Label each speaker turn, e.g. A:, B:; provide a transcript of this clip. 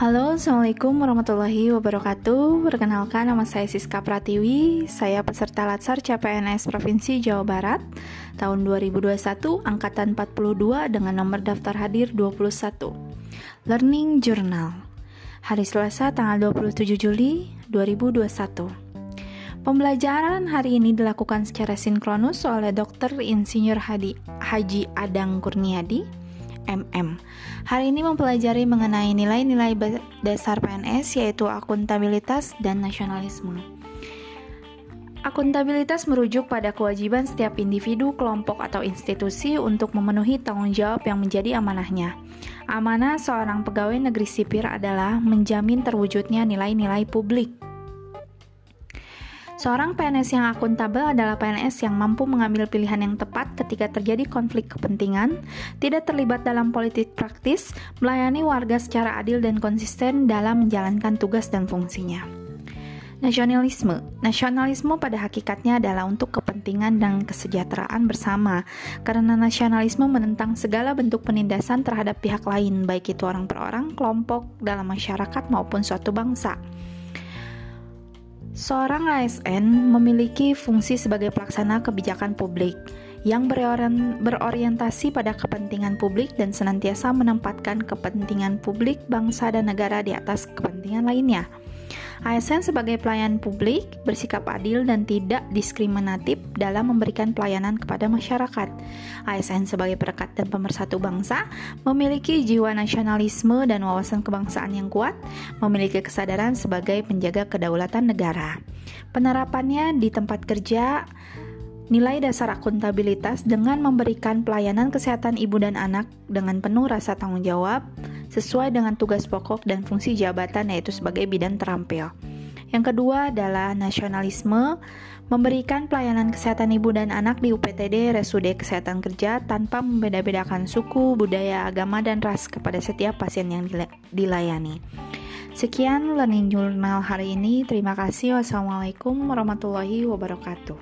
A: Halo, Assalamualaikum warahmatullahi wabarakatuh. Perkenalkan, nama saya Siska Pratiwi. Saya peserta Latsar CPNS Provinsi Jawa Barat. Tahun 2021, Angkatan 42 dengan nomor daftar hadir 21 Learning Journal. Hari Selasa, tanggal 27 Juli 2021 Pembelajaran hari ini dilakukan secara sinkronus oleh Dr. Insinyur Hadi, Haji Adang Kurniadi MM. Hari ini mempelajari mengenai nilai-nilai dasar PNS yaitu akuntabilitas dan nasionalisme. Akuntabilitas merujuk pada kewajiban setiap individu, kelompok, atau institusi untuk memenuhi tanggung jawab yang menjadi amanahnya. Amanah seorang pegawai negeri sipil adalah menjamin terwujudnya nilai-nilai publik Seorang PNS yang akuntabel adalah PNS yang mampu mengambil pilihan yang tepat ketika terjadi konflik kepentingan, tidak terlibat dalam politik praktis, melayani warga secara adil dan konsisten dalam menjalankan tugas dan fungsinya. Nasionalisme Nasionalisme pada hakikatnya adalah untuk kepentingan dan kesejahteraan bersama, karena nasionalisme menentang segala bentuk penindasan terhadap pihak lain, baik itu orang per orang, kelompok, dalam masyarakat, maupun suatu bangsa. Seorang ASN memiliki fungsi sebagai pelaksana kebijakan publik yang berorientasi pada kepentingan publik dan senantiasa menempatkan kepentingan publik bangsa dan negara di atas kepentingan lainnya. ASN sebagai pelayan publik bersikap adil dan tidak diskriminatif dalam memberikan pelayanan kepada masyarakat. ASN sebagai perekat dan pemersatu bangsa memiliki jiwa nasionalisme dan wawasan kebangsaan yang kuat, memiliki kesadaran sebagai penjaga kedaulatan negara. Penerapannya di tempat kerja nilai dasar akuntabilitas dengan memberikan pelayanan kesehatan ibu dan anak dengan penuh rasa tanggung jawab, sesuai dengan tugas pokok dan fungsi jabatan yaitu sebagai bidan terampil. Yang kedua adalah nasionalisme, memberikan pelayanan kesehatan ibu dan anak di UPTD RSUD Kesehatan Kerja tanpa membeda-bedakan suku, budaya, agama, dan ras kepada setiap pasien yang dilayani. Sekian Learning Journal hari ini. Terima kasih. Wassalamualaikum warahmatullahi wabarakatuh.